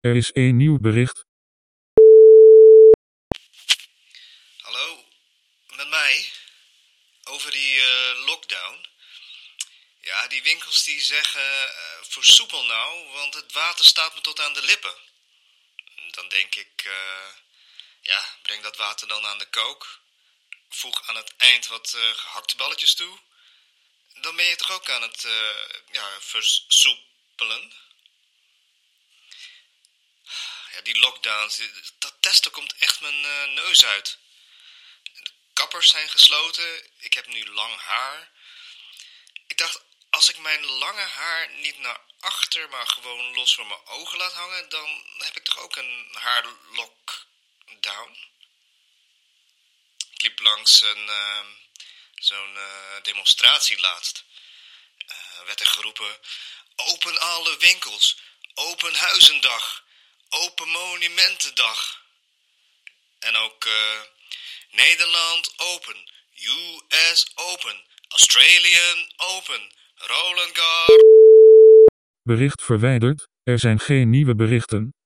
Er is één nieuw bericht. Hallo, met mij. Over die eh, lockdown. Ja, die winkels die zeggen eh versoepel nou, want het water staat me tot aan de lippen. Dan denk ik, eh, ja, breng dat water dan aan de kook. Voeg aan het eind wat eh, gehakte balletjes toe. Dan ben je toch ook aan het ja, versoepelen. Die lockdowns, dat testen komt echt mijn eh, neus uit. De kappers zijn gesloten. Ik heb nu lang haar. Ik dacht, als ik mijn lange haar niet naar achter, maar gewoon los voor mijn ogen laat hangen, dan heb ik toch ook een haarlockdown? Ik liep langs een, eh, zo'n eh, demonstratie laatst. Werd er geroepen, open alle winkels, open huizendag, open monumentendag. En ook eh, Nederland open, US open, Australian open, Roland Garros. Bericht verwijderd. Er zijn geen nieuwe berichten.